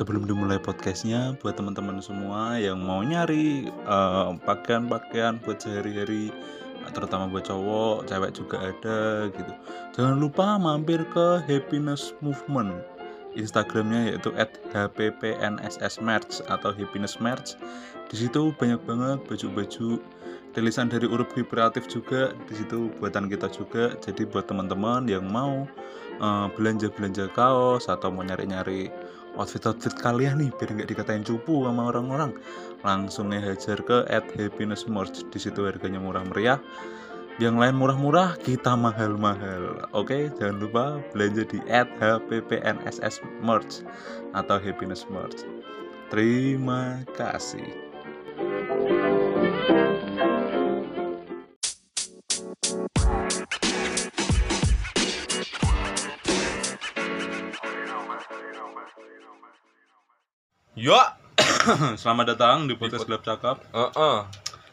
sebelum dimulai podcastnya buat teman-teman semua yang mau nyari eh, pakaian-pakaian buat sehari-hari terutama buat cowok, cewek juga ada gitu. Jangan lupa mampir ke Happiness Movement. Instagramnya yaitu @hppnssmerch atau happiness merch. Di situ banyak banget baju-baju rilisan dari Urup Kreatif juga di situ buatan kita juga. Jadi buat teman-teman yang mau eh, belanja-belanja kaos atau mau nyari-nyari outfit-outfit kalian nih biar nggak dikatain cupu sama orang-orang. Langsung hajar ke at happiness merch. Di situ harganya murah meriah. Yang lain murah-murah kita mahal-mahal. Oke jangan lupa belanja di at hppnss merch atau happiness merch. Terima kasih Ya, selamat datang di podcast gelap cakap Heeh.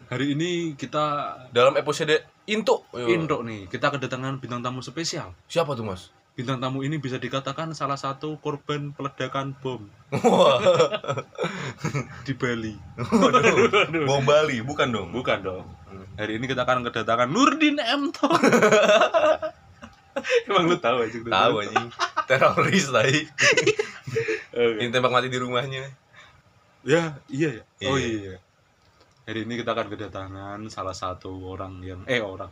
hari ini kita dalam episode Into. Yo. Indo nih kita kedatangan bintang tamu spesial Siapa tuh, Mas? bintang tamu ini bisa dikatakan salah satu korban peledakan bom di Bali. bom Bali, bukan dong. Bukan dong. Hari ini kita akan kedatangan Nurdin M. Emang lu tahu aja? Tahu anjing. Teroris tadi. Oke. Ini tembak mati di rumahnya. Ya, iya ya. Oh Iya. Hari ini kita akan kedatangan salah satu orang yang eh orang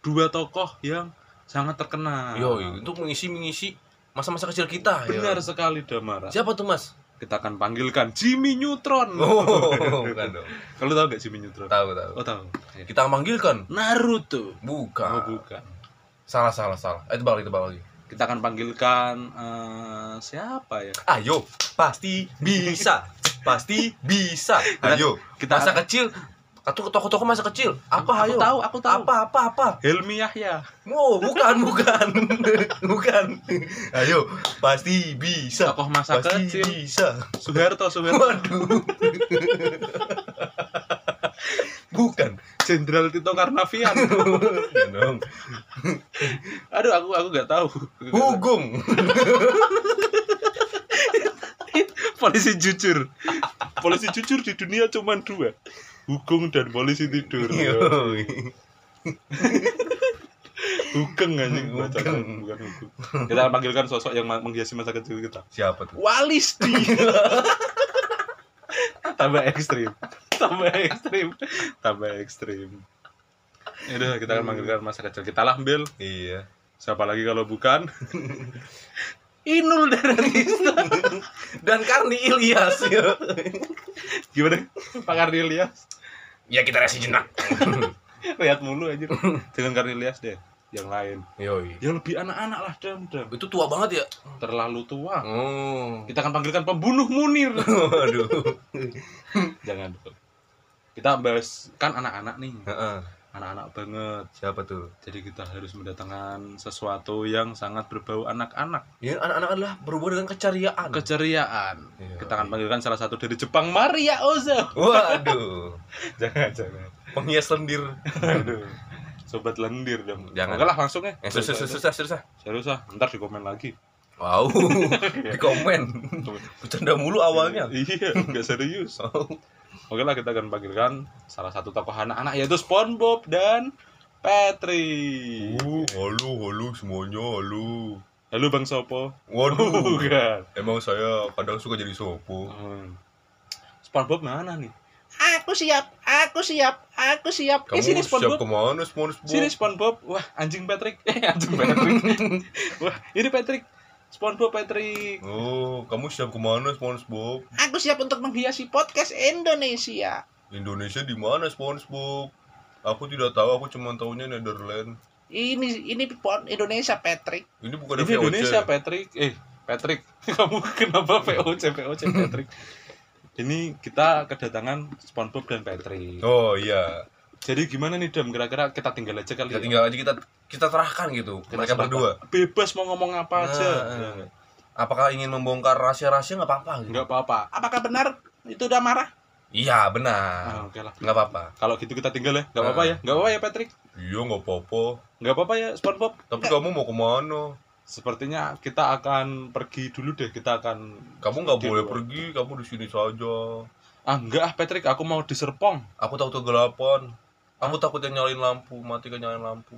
dua tokoh yang sangat terkenal. Yo, untuk mengisi mengisi masa-masa kecil kita. yo. Benar sekali Damara. Siapa tuh, Mas? Kita akan panggilkan Jimmy Neutron. Oh, bukan dong. Kalau tahu gak Jimmy Neutron? Tahu, tahu. Oh tahu. Kita manggilkan. Naruto. Bukan. Oh bukan. Salah, salah, salah. Eh, tebak lagi, tebak lagi. Kita akan panggilkan eh, siapa ya? Ayo, pasti bisa. Pasti bisa. Ayo, Kita- masa kecil. Atau toko-toko masa kecil. Apa, Aku ayo? tahu, aku tahu. Apa, apa, apa? Helmi Yahya. Oh, bukan, bukan. bukan. Ayo, pasti bisa. Tokoh masa pasti kecil. bisa. Soeharto, Soeharto. Waduh. bukan. Jenderal Tito Karnavian. Ya dong. Aduh, aku aku nggak tahu. Hugung. polisi jujur. Polisi jujur di dunia cuma dua. Hukum dan polisi tidur. Yoi. Hugeng anjing baca Hugeng. bukan hukum. Kita akan panggilkan sosok yang menghiasi masa kecil kita. Siapa tuh? Walis di. tambah ekstrim. Tambah ekstrim. Tambah ekstrim. Udah, kita akan panggilkan masa kecil kita lah, Bil. Iya. Siapa lagi kalau bukan? Inul Daratista. Dan Karni Ilyas. yo. Gimana? Pak Karni Ilyas? ya kita resi jenak. Lihat mulu aja. Jangan Karni Ilyas deh. Yang lain. Yoi. Yang lebih anak-anak lah, Dam. Dam. Itu tua banget ya? Terlalu tua. Oh. Kita akan panggilkan pembunuh Munir. Waduh. Jangan. Kita bahas kan anak-anak nih. Heeh. Anak-anak banget. Siapa tuh? Jadi kita harus mendatangkan sesuatu yang sangat berbau anak-anak. Ya, anak-anak adalah berhubungan dengan keceriaan. Keceriaan. Iya. Kita akan panggilkan salah satu dari Jepang, Maria Ozo. Waduh. jangan, jangan. Penghias lendir. Aduh. Sobat lendir dong. Jangan. Oke lah langsung ya. Eh, susah, susah, susah, susah. Serius ah, ntar di komen lagi. Wow. Di komen. Bercanda mulu awalnya. Iya, nggak serius. Oh. Oke lah kita akan panggilkan salah satu tokoh anak-anak yaitu SpongeBob dan Patrick. halo, halo semuanya, halo. Halo Bang Sopo. Waduh. Bukan. Emang saya kadang suka jadi sopo. Hmm. SpongeBob mana nih? Aku siap, aku siap, aku siap. Kamu eh, sini siap SpongeBob. ke mana, SpongeBob? Sini SpongeBob. Wah, anjing Patrick. Eh, anjing Patrick. Wah, ini Patrick. SpongeBob Patrick. Oh, kamu siap ke mana, SpongeBob? Aku siap untuk menghiasi podcast Indonesia. Indonesia di mana, SpongeBob? Aku tidak tahu, aku cuma tahunya Netherlands. Ini ini pon Indonesia Patrick. Ini bukan Ini Indonesia Patrick. Eh, Patrick. Kamu kenapa VOC VOC Patrick? Ini kita kedatangan SpongeBob dan Patrick. Oh iya, Jadi gimana nih Dam? Kira-kira kita tinggal aja kali kita ya? tinggal aja kita kita terahkan gitu Kita mereka berdua. Bebas mau ngomong apa aja. Nah, Ya nggak? Apakah ingin membongkar rahasia-rahasia nggak apa-apa? Gitu. Nggak apa-apa. Apakah benar itu udah marah? Iya benar, oke lah. nggak apa-apa. Kalau gitu kita tinggal ya. Nggak apa-apa ya. Nggak apa-apa ya Patrick. Iya nggak apa-apa. Nggak apa-apa ya SpongeBob. Tapi kamu mau ke mana? sepertinya kita akan pergi dulu deh kita akan Kamu nggak boleh dulu. pergi, kamu di sini saja. ah enggak ah Patrick aku mau di Serpong Aku takut kegelapan. Aku takut yang nyalain lampu, mati kan nyalain lampu.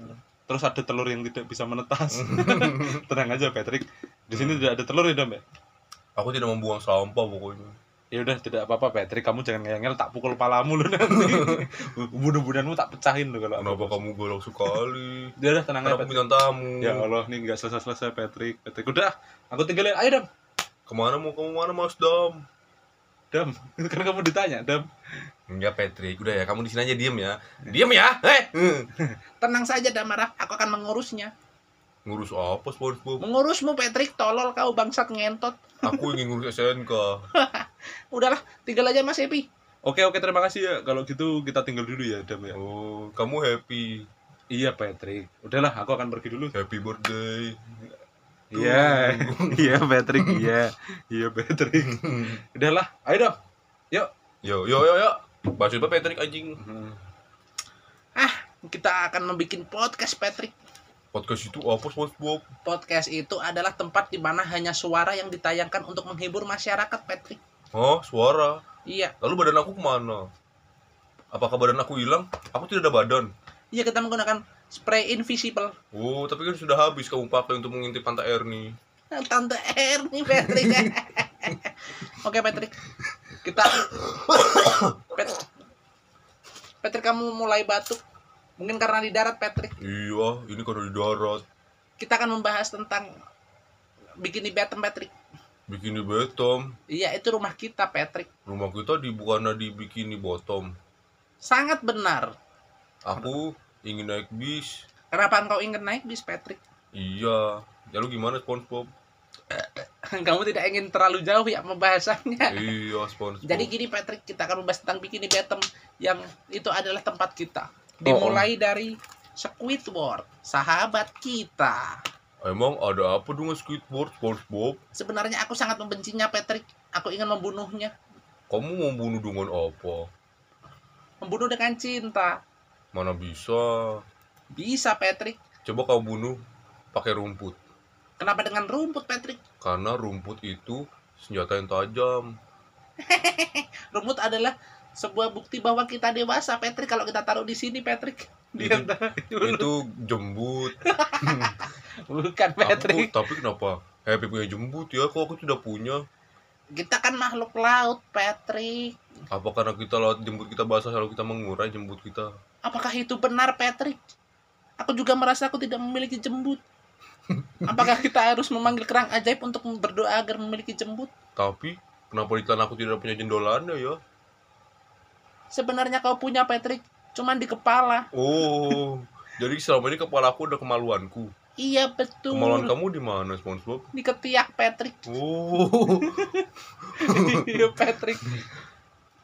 terus ada telur yang tidak bisa menetas. Tenang aja Patrick. Di sini tidak ada telur ya Dam ya? Aku tidak membuang sampah pokoknya. ya udah tidak apa-apa Patrick. Kamu jangan ngeyel tak pukul palamu lu nanti. Bunuh-bunuhanmu tak pecahin lu kalau Kenapa aku kamu galak sekali? ya udah tenang aja bintang tamu. ya Allah ini nggak selesai-selesai Patrick. Patrick udah. Aku tinggalin. Ayo Dam Ke mana mau kamu mana Mas Dam? Dam kan kamu ditanya Dam Enggak Patrick, udah ya kamu di sini aja diem ya. Diem ya, eh. Tenang saja Damara, aku akan mengurusnya. Ngurus apa SpongeBob? Mengurusmu Patrick, tolol kau bangsat ngentot. Aku ingin ngurus SNK. Udahlah, tinggal aja Mas Epi. oke oke terima kasih ya kalau gitu kita tinggal dulu ya Dam ya Oh, kamu happy. iya Patrick udahlah aku akan pergi dulu Happy birthday. Iya, iya Patrick, iya, iya Patrick. Udahlah, ayo dong. Yuk. Yo yo yo yo. Bahasa apa Patrick anjing? Ah, kita akan membuat podcast Patrick. Podcast itu apa SpongeBob? Podcast itu adalah tempat di mana hanya suara yang ditayangkan untuk menghibur masyarakat Patrick. Oh, suara. Iya, Lalu badan aku ke mana? Apakah badan aku hilang? Aku tidak ada badan. iya kita menggunakan spray invisible. Oh, tapi kan sudah habis kamu pakai untuk mengintip pantai Ernie. Tante Ernie Patrick. Oke Patrick, kita Pat- Patrick kamu mulai batuk. Mungkin karena di darat Patrick. Iya, ini karena di darat. Kita akan membahas tentang bikini bottom Patrick. Bikini bottom. Iya, itu rumah kita Patrick. Rumah kita di bukannya di bikini bottom. Sangat benar. Aku ingin naik bis. Kenapa engkau ingin naik bis Patrick? Iya. Lalu gimana SpongeBob? Kamu tidak ingin terlalu jauh ya pembahasannya. iya, SpongeBob. Jadi gini Patrick, kita akan membahas tentang bikini bottom yang itu adalah tempat kita. Dimulai dari Squidward, sahabat kita. Emang ada apa dengan Squidward, SpongeBob? Sebenarnya aku sangat membencinya Patrick. Aku ingin membunuhnya. Kamu mau bunuh dengan apa? Membunuh dengan cinta. Mana bisa? Bisa Patrick. Coba kau bunuh pakai rumput. Kenapa dengan rumput Patrick? Karena rumput itu senjata yang tajam. Rumput adalah sebuah bukti bahwa kita dewasa Patrick kalau kita taruh di sini Patrick. Di Itu- Itu jembut. Bukan Aku, Patrick. tapi kenapa? Happy punya jembut ya, kok aku tidak punya. Kita kan makhluk laut Patrick. Apa karena kita laut jembut kita basah lalu kita mengurai jembut kita? Apakah itu benar Patrick? Aku juga merasa aku tidak memiliki jembut. Apakah kita harus memanggil kerang ajaib untuk berdoa agar memiliki jembut? Tapi kenapa di tanah aku tidak punya jendolannya ya? Sebenarnya kau punya Patrick, cuman di kepala. Oh, jadi selama ini kepala aku udah kemaluanku. Iya betul. Kemaluan kamu di mana, SpongeBob? Di ketiak Patrick. Oh, Iya Patrick.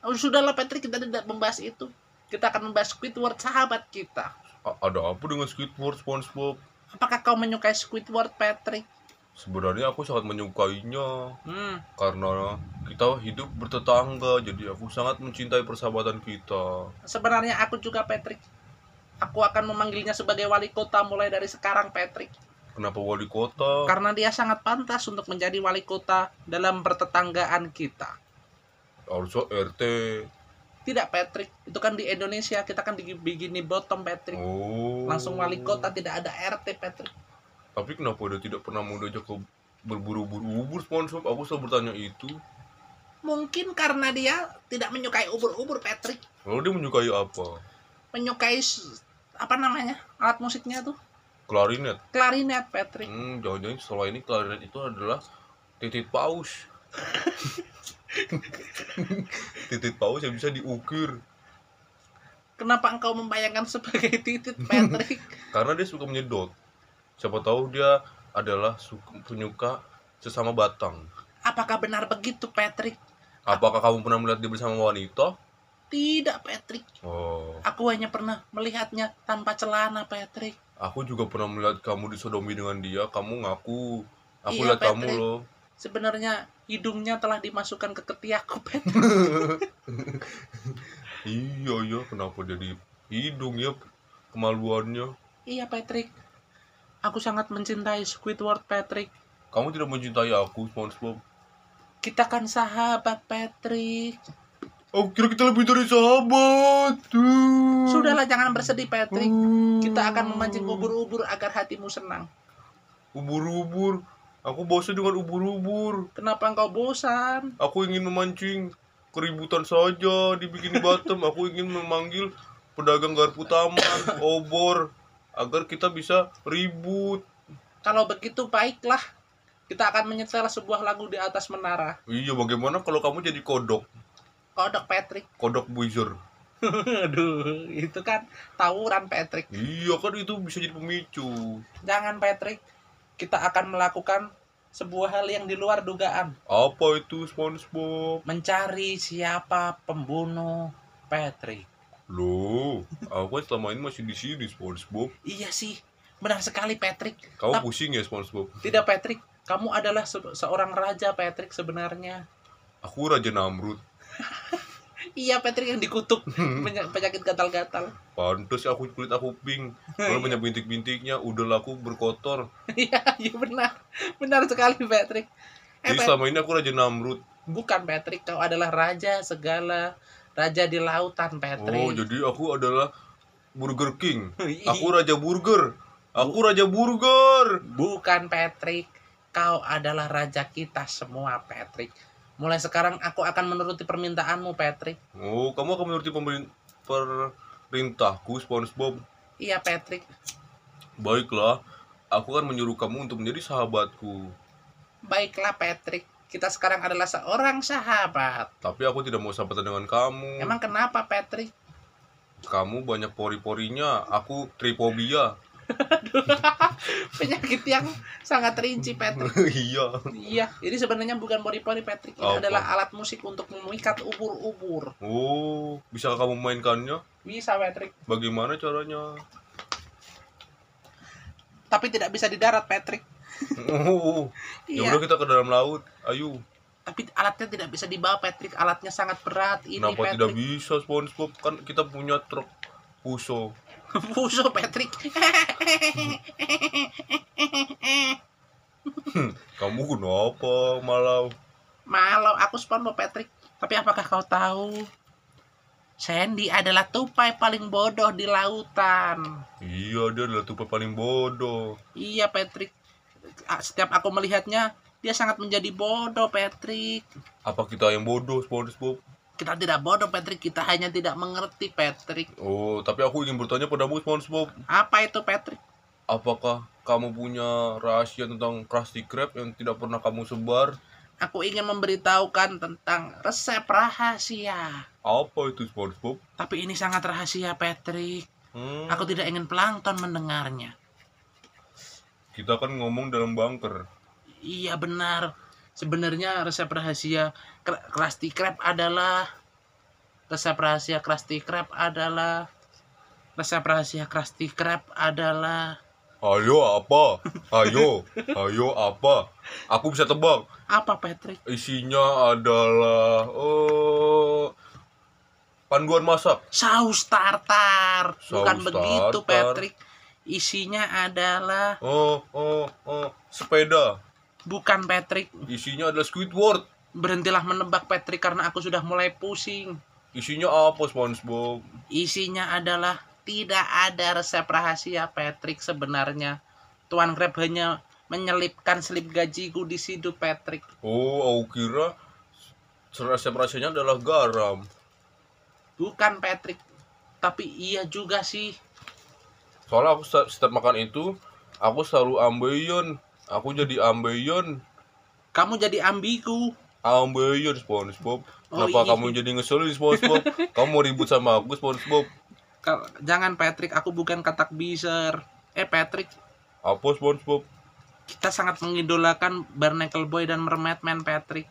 Oh, sudahlah Patrick, kita tidak membahas itu. Kita akan membahas Squidward sahabat kita. a- ada apa dengan Squidward, SpongeBob? Apakah kau menyukai Squidward Patrick? Sebenarnya aku sangat menyukainya Hmm, karena kita hidup bertetangga, jadi aku sangat mencintai persahabatan kita. sebenarnya aku juga Patrick. Aku akan memanggilnya sebagai wali kota mulai dari sekarang Patrick. Kenapa wali kota? Karena dia sangat pantas untuk menjadi wali kota dalam pertetanggaan kita. Harusnya RT. Tidak Patrick, itu kan di Indonesia, kita kan begini bottom Patrick. Oh. Langsung wali kota tidak ada RT Patrick. Tapi kenapa dia tidak pernah mau diajak ke berburu-buru ubur SpongeBob? Aku selalu bertanya itu. Mungkin karena dia tidak menyukai ubur-ubur Patrick. Lalu dia menyukai apa? Menyukai apa namanya? Alat musiknya tuh Klarinet. klarinet Patrick. Hmm, jangan-jangan setelah ini klarinet itu adalah titik paus. titik paus yang bisa diukir. Kenapa engkau membayangkan sebagai titit Patrick? Karena dia suka menyedot. Siapa tahu dia adalah suka, penyuka sesama batang. Apakah benar begitu Patrick? Apakah kamu pernah melihat dia bersama wanita? Tidak Patrick. Oh, Aku hanya pernah melihatnya tanpa celana Patrick. aku juga pernah melihat kamu disodomi dengan dia. Kamu ngaku. Aku Iya, lihat kamu Patrick. loh. Sebenarnya hidungnya telah dimasukkan ke ketiakku Patrick. Iya iya, kenapa jadi hidung ya kemaluannya? iya Patrick. Aku sangat mencintai Squidward, Patrick. Kamu tidak mencintai aku, SpongeBob. Kita kan sahabat, Patrick. Aku kira kita lebih dari sahabat. Tuh. Sudahlah, jangan bersedih, Patrick. Kita akan memancing ubur-ubur agar hatimu senang. Ubur-ubur. Aku bosan dengan ubur-ubur. Kenapa engkau bosan? Aku ingin memancing keributan saja di Bikini Bottom. Aku ingin memanggil pedagang garpu taman, obor, agar kita bisa ribut. Kalau begitu, baiklah. Kita akan menyetel sebuah lagu di atas menara. Iya, bagaimana kalau kamu jadi kodok? Kodok Patrick. Kodok buzzer. Aduh, itu kan tawuran, Patrick. Iya kan itu bisa jadi pemicu. Jangan, Patrick. Kita akan melakukan sebuah hal yang di luar dugaan. Apa itu SpongeBob? Mencari siapa pembunuh Patrick. Loh, aku selama ini masih di sini SpongeBob. Iya sih, benar sekali Patrick. Kamu Tap- pusing ya SpongeBob? Tidak Patrick, kamu adalah se- seorang raja Patrick sebenarnya. Aku Raja Namrud. Iya Patrick yang dikutuk Peny- penyakit gatal-gatal. Pantes aku kulit aku pink. Kalau banyak bintik-bintiknya, udah laku berkotor. Iya, iya benar. Benar sekali Patrick. Eh, Jadi Pat- selama ini aku Raja Namrud. bukan Patrick, kau adalah raja segala raja di lautan Patrick. Oh, jadi aku adalah Burger King. Ih, Aku Raja Burger. Aku Raja Burger. bukan Patrick. Kau adalah raja kita semua Patrick. Mulai sekarang aku akan menuruti permintaanmu Patrick. Oh, kamu akan menuruti perintahku SpongeBob. Iya Patrick. Baiklah, aku akan menyuruh kamu untuk menjadi sahabatku. Baiklah Patrick. Kita sekarang adalah seorang sahabat. Tapi aku tidak mau sahabatan dengan kamu. Emang kenapa Patrick? Kamu banyak pori-porinya. Aku tripobia. Penyakit yang sangat rinci Patrick. iya. Iya, ini sebenarnya bukan pori-pori Patrick. Ini Apa? adalah alat musik untuk memikat ubur-ubur. Oh, bisa kamu mainkannya? Bisa Patrick. Bagaimana caranya? Tapi tidak bisa di darat Patrick. Oh, ya Iya. udah kita ke dalam laut. Ayo. Tapi alatnya tidak bisa dibawa Patrick. Alatnya sangat berat. Ini Kenapa tidak Patrick. bisa SpongeBob? Kan kita punya truk Puso. Fuso Patrick. Kamu kenapa malah? Malau aku SpongeBob Patrick. Tapi apakah kau tahu? Sandy adalah tupai paling bodoh di lautan. Iya, dia adalah tupai paling bodoh. Iya Patrick. Setiap aku melihatnya, dia sangat menjadi bodoh Patrick. Apa kita yang bodoh, SpongeBob? Kita tidak bodoh Patrick, kita hanya tidak mengerti Patrick. Oh, tapi aku ingin bertanya padamu, SpongeBob. Apa itu Patrick? Apakah kamu punya rahasia tentang Krusty Krab yang tidak pernah kamu sebar? Aku ingin memberitahukan tentang resep rahasia. Apa itu, SpongeBob? Tapi ini sangat rahasia Patrick. Hmm, Aku tidak ingin plankton mendengarnya. kita kan ngomong dalam bunker. Iya benar. Sebenarnya resep rahasia Kr- Krusty Krab adalah resep rahasia Krusty Krab adalah resep rahasia Krusty Krab adalah Ayo apa? Ayo, ayo apa? Aku bisa tebak. apa Patrick? Isinya adalah oh panduan masak. Saus tartar. Bukan Saus begitu tartar. Patrick. Isinya adalah Oh, oh, oh, sepeda. Bukan Patrick. Isinya adalah Squidward. Berhentilah menebak Patrick karena aku sudah mulai pusing. Isinya apa, SpongeBob? Isinya adalah tidak ada resep rahasia Patrick sebenarnya. Tuan Crab hanya menyelipkan selip gajiku di situ Patrick. Oh, aku kira resep rasanya adalah garam. Bukan Patrick. Tapi iya juga sih. Soalnya aku setiap, setiap makan itu, aku selalu ambeien. Aku jadi ambeien. Kamu jadi ambigu. Ambeien, SpongeBob. Oh, Kenapa iya. kamu jadi ngeselin, SpongeBob? kamu mau ribut sama aku, SpongeBob? Jangan Patrick, aku bukan katak biser. Eh Patrick, Apa, SpongeBob? kita sangat mengidolakan Barnacle Boy dan Mermaid Man Patrick.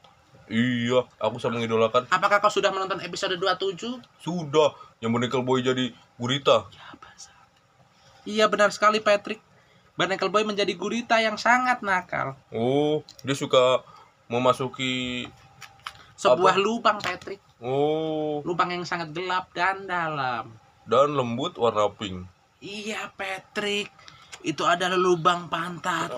Iya, aku sama mengidolakan. Apakah kau sudah menonton episode 27? Sudah, yang Barnacle Boy jadi gurita. Iya benar sekali Patrick. Barnacle Boy menjadi gurita yang sangat nakal. Oh, dia suka memasuki Sebuah Apa? lubang Patrick. oh Lubang yang sangat gelap dan dalam. dan lembut warna pink. Iya Patrick. Itu adalah lubang pantat.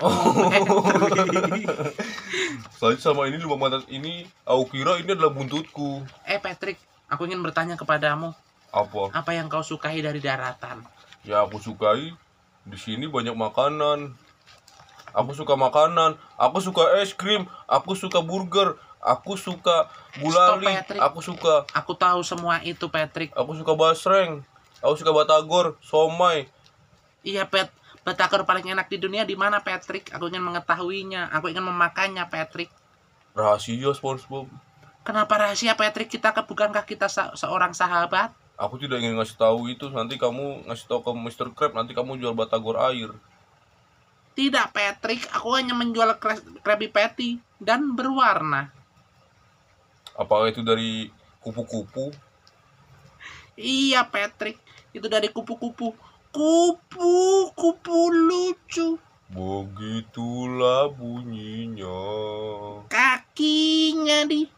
Saya sama ini lubang pantat ini, aku kira ini adalah buntutku. eh Patrick, aku ingin bertanya kepadamu, Apa? apa yang kau sukai dari daratan? Ya aku sukai di sini banyak makanan. Aku suka makanan, aku suka es krim, aku suka burger, aku suka gulali, Stop, aku suka Aku tahu semua itu Patrick. aku suka basreng, aku suka batagor, somai. Iya Pet, batagor paling enak di dunia di mana Patrick? Aku ingin mengetahuinya. Aku ingin memakannya Patrick. Rahasia SpongeBob. Kenapa rahasia Patrick kita bukankah kita se- seorang sahabat? Aku tidak ingin ngasih tahu itu. Nanti kamu ngasih tahu ke Mr. Crab, nanti kamu jual batagor air. Tidak Patrick, aku hanya menjual Krabby Patty dan berwarna. Apakah itu dari kupu-kupu? Iya Patrick, itu dari kupu-kupu. Kupu-kupu lucu. Begitulah bunyinya. Kakinya di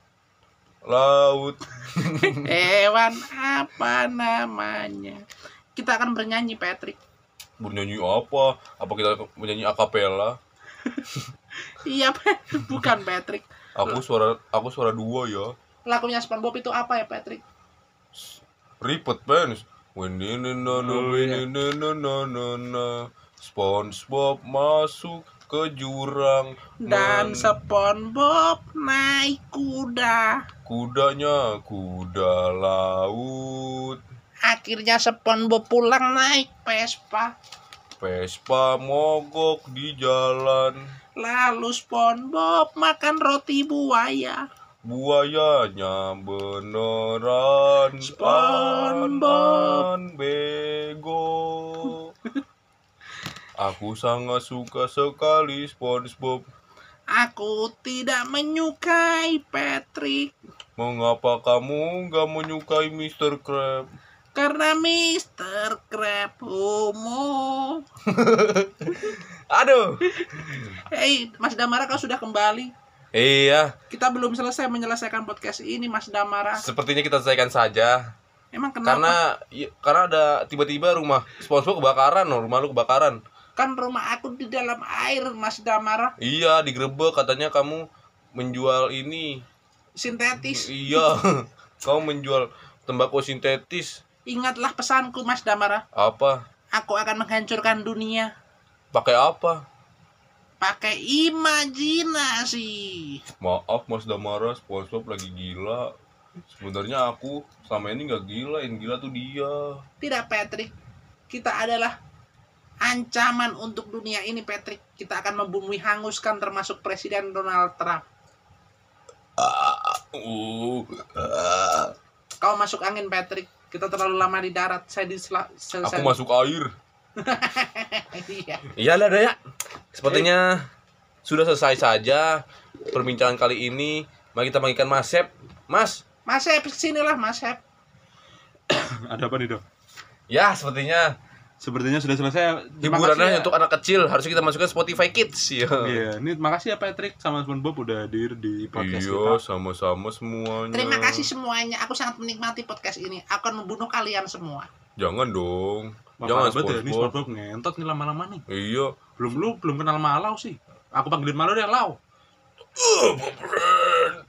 Laut. hewan apa namanya? Kita akan bernyanyi Patrick. Bernyanyi apa? Apa kita menyanyi akapela? Iya bukan Patrick. Aku suara aku suara dua ya. Lagunya SpongeBob itu apa ya Patrick? Ribet pens. Wenenenana, Oh, iya. wenenenana. SpongeBob masuk ke jurang Dan Men- SpongeBob naik kuda. kudanya kuda laut. Akhirnya SpongeBob pulang naik Vespa. Vespa mogok di jalan. Lalu SpongeBob makan roti buaya. Buayanya beneran SpongeBob. bego. Aku sangat suka sekali SpongeBob. Aku tidak menyukai Patrick. Mengapa kamu nggak menyukai Mr. Crab? Karena Mr. Crab homo. Aduh. Hei, Mas Damara kau sudah kembali. Iya, Kita belum selesai menyelesaikan podcast ini, Mas Damara. sepertinya kita selesaikan saja. Emang kenapa? Karena i- karena ada tiba-tiba rumah SpongeBob kebakaran, loh, rumah lu kebakaran. Kan rumah aku di dalam air, Mas Damara. Iya, digerebek katanya kamu menjual ini. Sintetis. Iya, kamu menjual tembakau sintetis. Ingatlah pesanku, Mas Damara. Apa? Aku akan menghancurkan dunia Pakai apa? pakai imajinasi. Maaf Mas Damara, SpongeBob lagi gila. Sebenarnya aku selama ini nggak gila, yang gila tuh dia. Tidak, Patrick. Kita adalah ancaman untuk dunia ini, Patrick. Kita akan membumi hanguskan termasuk Presiden Donald Trump. Kau masuk angin, Patrick. Kita terlalu lama di darat. Saya di sela- se- aku masuk air. Iya. Iyalah Daya. Sepertinya sudah selesai saja perbincangan kali ini. Mari kita panggilkan Mas Sep. Mas, Mas Hep, sinilah Mas Hep. Ada apa nih dok? ya sepertinya Sepertinya sudah selesai. Hiburannya ya. untuk anak kecil harusnya kita masukkan Spotify Kids ya. Iya, ini makasih ya Patrick sama SpongeBob udah hadir di podcast Iya, kita. sama-sama semuanya. Terima kasih semuanya. Aku sangat menikmati podcast ini. Aku akan membunuh kalian semua. Jangan dong. Wah, Jangan banget ya, ini SpongeBob. SpongeBob ngentot nih lama-lama nih. Iya. Belum lu belum kenal Malau sih. Aku panggilin Malau deh, Lau.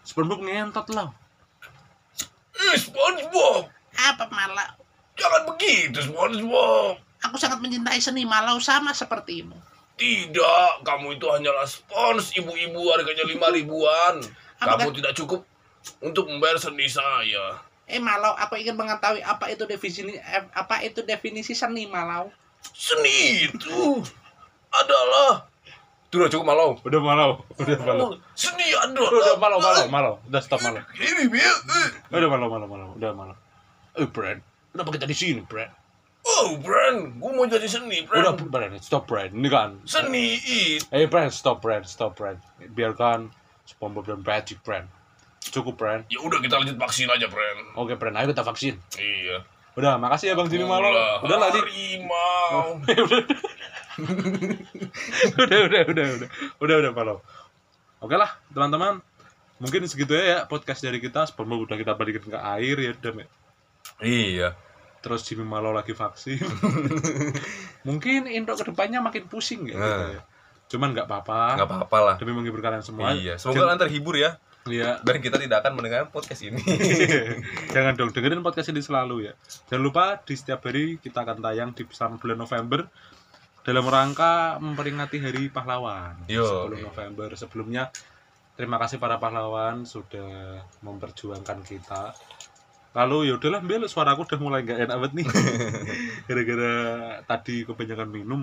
SpongeBob ngentot, Lau. Eh, SpongeBob, Apa malah? jangan begitu SpongeBob. Aku sangat mencintai seni malau sama sepertimu. Tidak, kamu itu hanyalah spons ibu-ibu harganya lima ribuan. Kamu tidak cukup untuk membayar seni saya. Eh malau, aku ingin mengetahui apa itu definisi eh, apa itu definisi seni malau. Seni itu adalah itu udah cukup malau. Udah Malau, udah Malau. Seni Udah, adalah udah Malau, Malau, Malau. Udah stop Malau. Udah Malau, Malau, Malau. Udah Malau. Eh, Brad. Kenapa kita di sini, Brad? Oh, Brand, gue mau jadi seni, Udah, Brand. Stop, Brad. Ini kan. Seni. Eh, Brad, stop, Brad. Stop, Brad. Biarkan SpongeBob dan Patrick, Brad. Cukup, Brad. Ya udah kita lanjut vaksin aja, Brand. Oke, Brad. Ayo kita vaksin. Iya. Udah, makasih ya Bang Jimmy Malau. Udah lah, Di. Harimau. udah, udah, udah, udah. Udah, udah, Malau. Oke lah, teman-teman. Mungkin segitu ya, ya podcast dari kita. SpongeBob udah kita balikin ke air ya, udah. Me. Iya. Terus Jimmy Malo lagi vaksin mungkin intro ke depannya makin pusing ya, Nah. ya. cuman nggak apa-apa nggak apa-apa lah demi menghibur kalian semua iya semoga kalian terhibur ya Iya. dan kita tidak akan mendengar podcast ini Jangan dong dengerin podcast ini selalu ya. Jangan lupa di setiap hari kita akan tayang di selama bulan November dalam rangka memperingati Hari Pahlawan. Yo. 10 November. Sebelumnya terima kasih para pahlawan sudah memperjuangkan kita. Lalu ya udahlah, Bel, suaraku udah mulai nggak enak banget nih. Gara-gara tadi kebanyakan minum.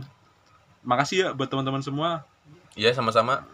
Makasih ya buat teman-teman semua. iya sama-sama.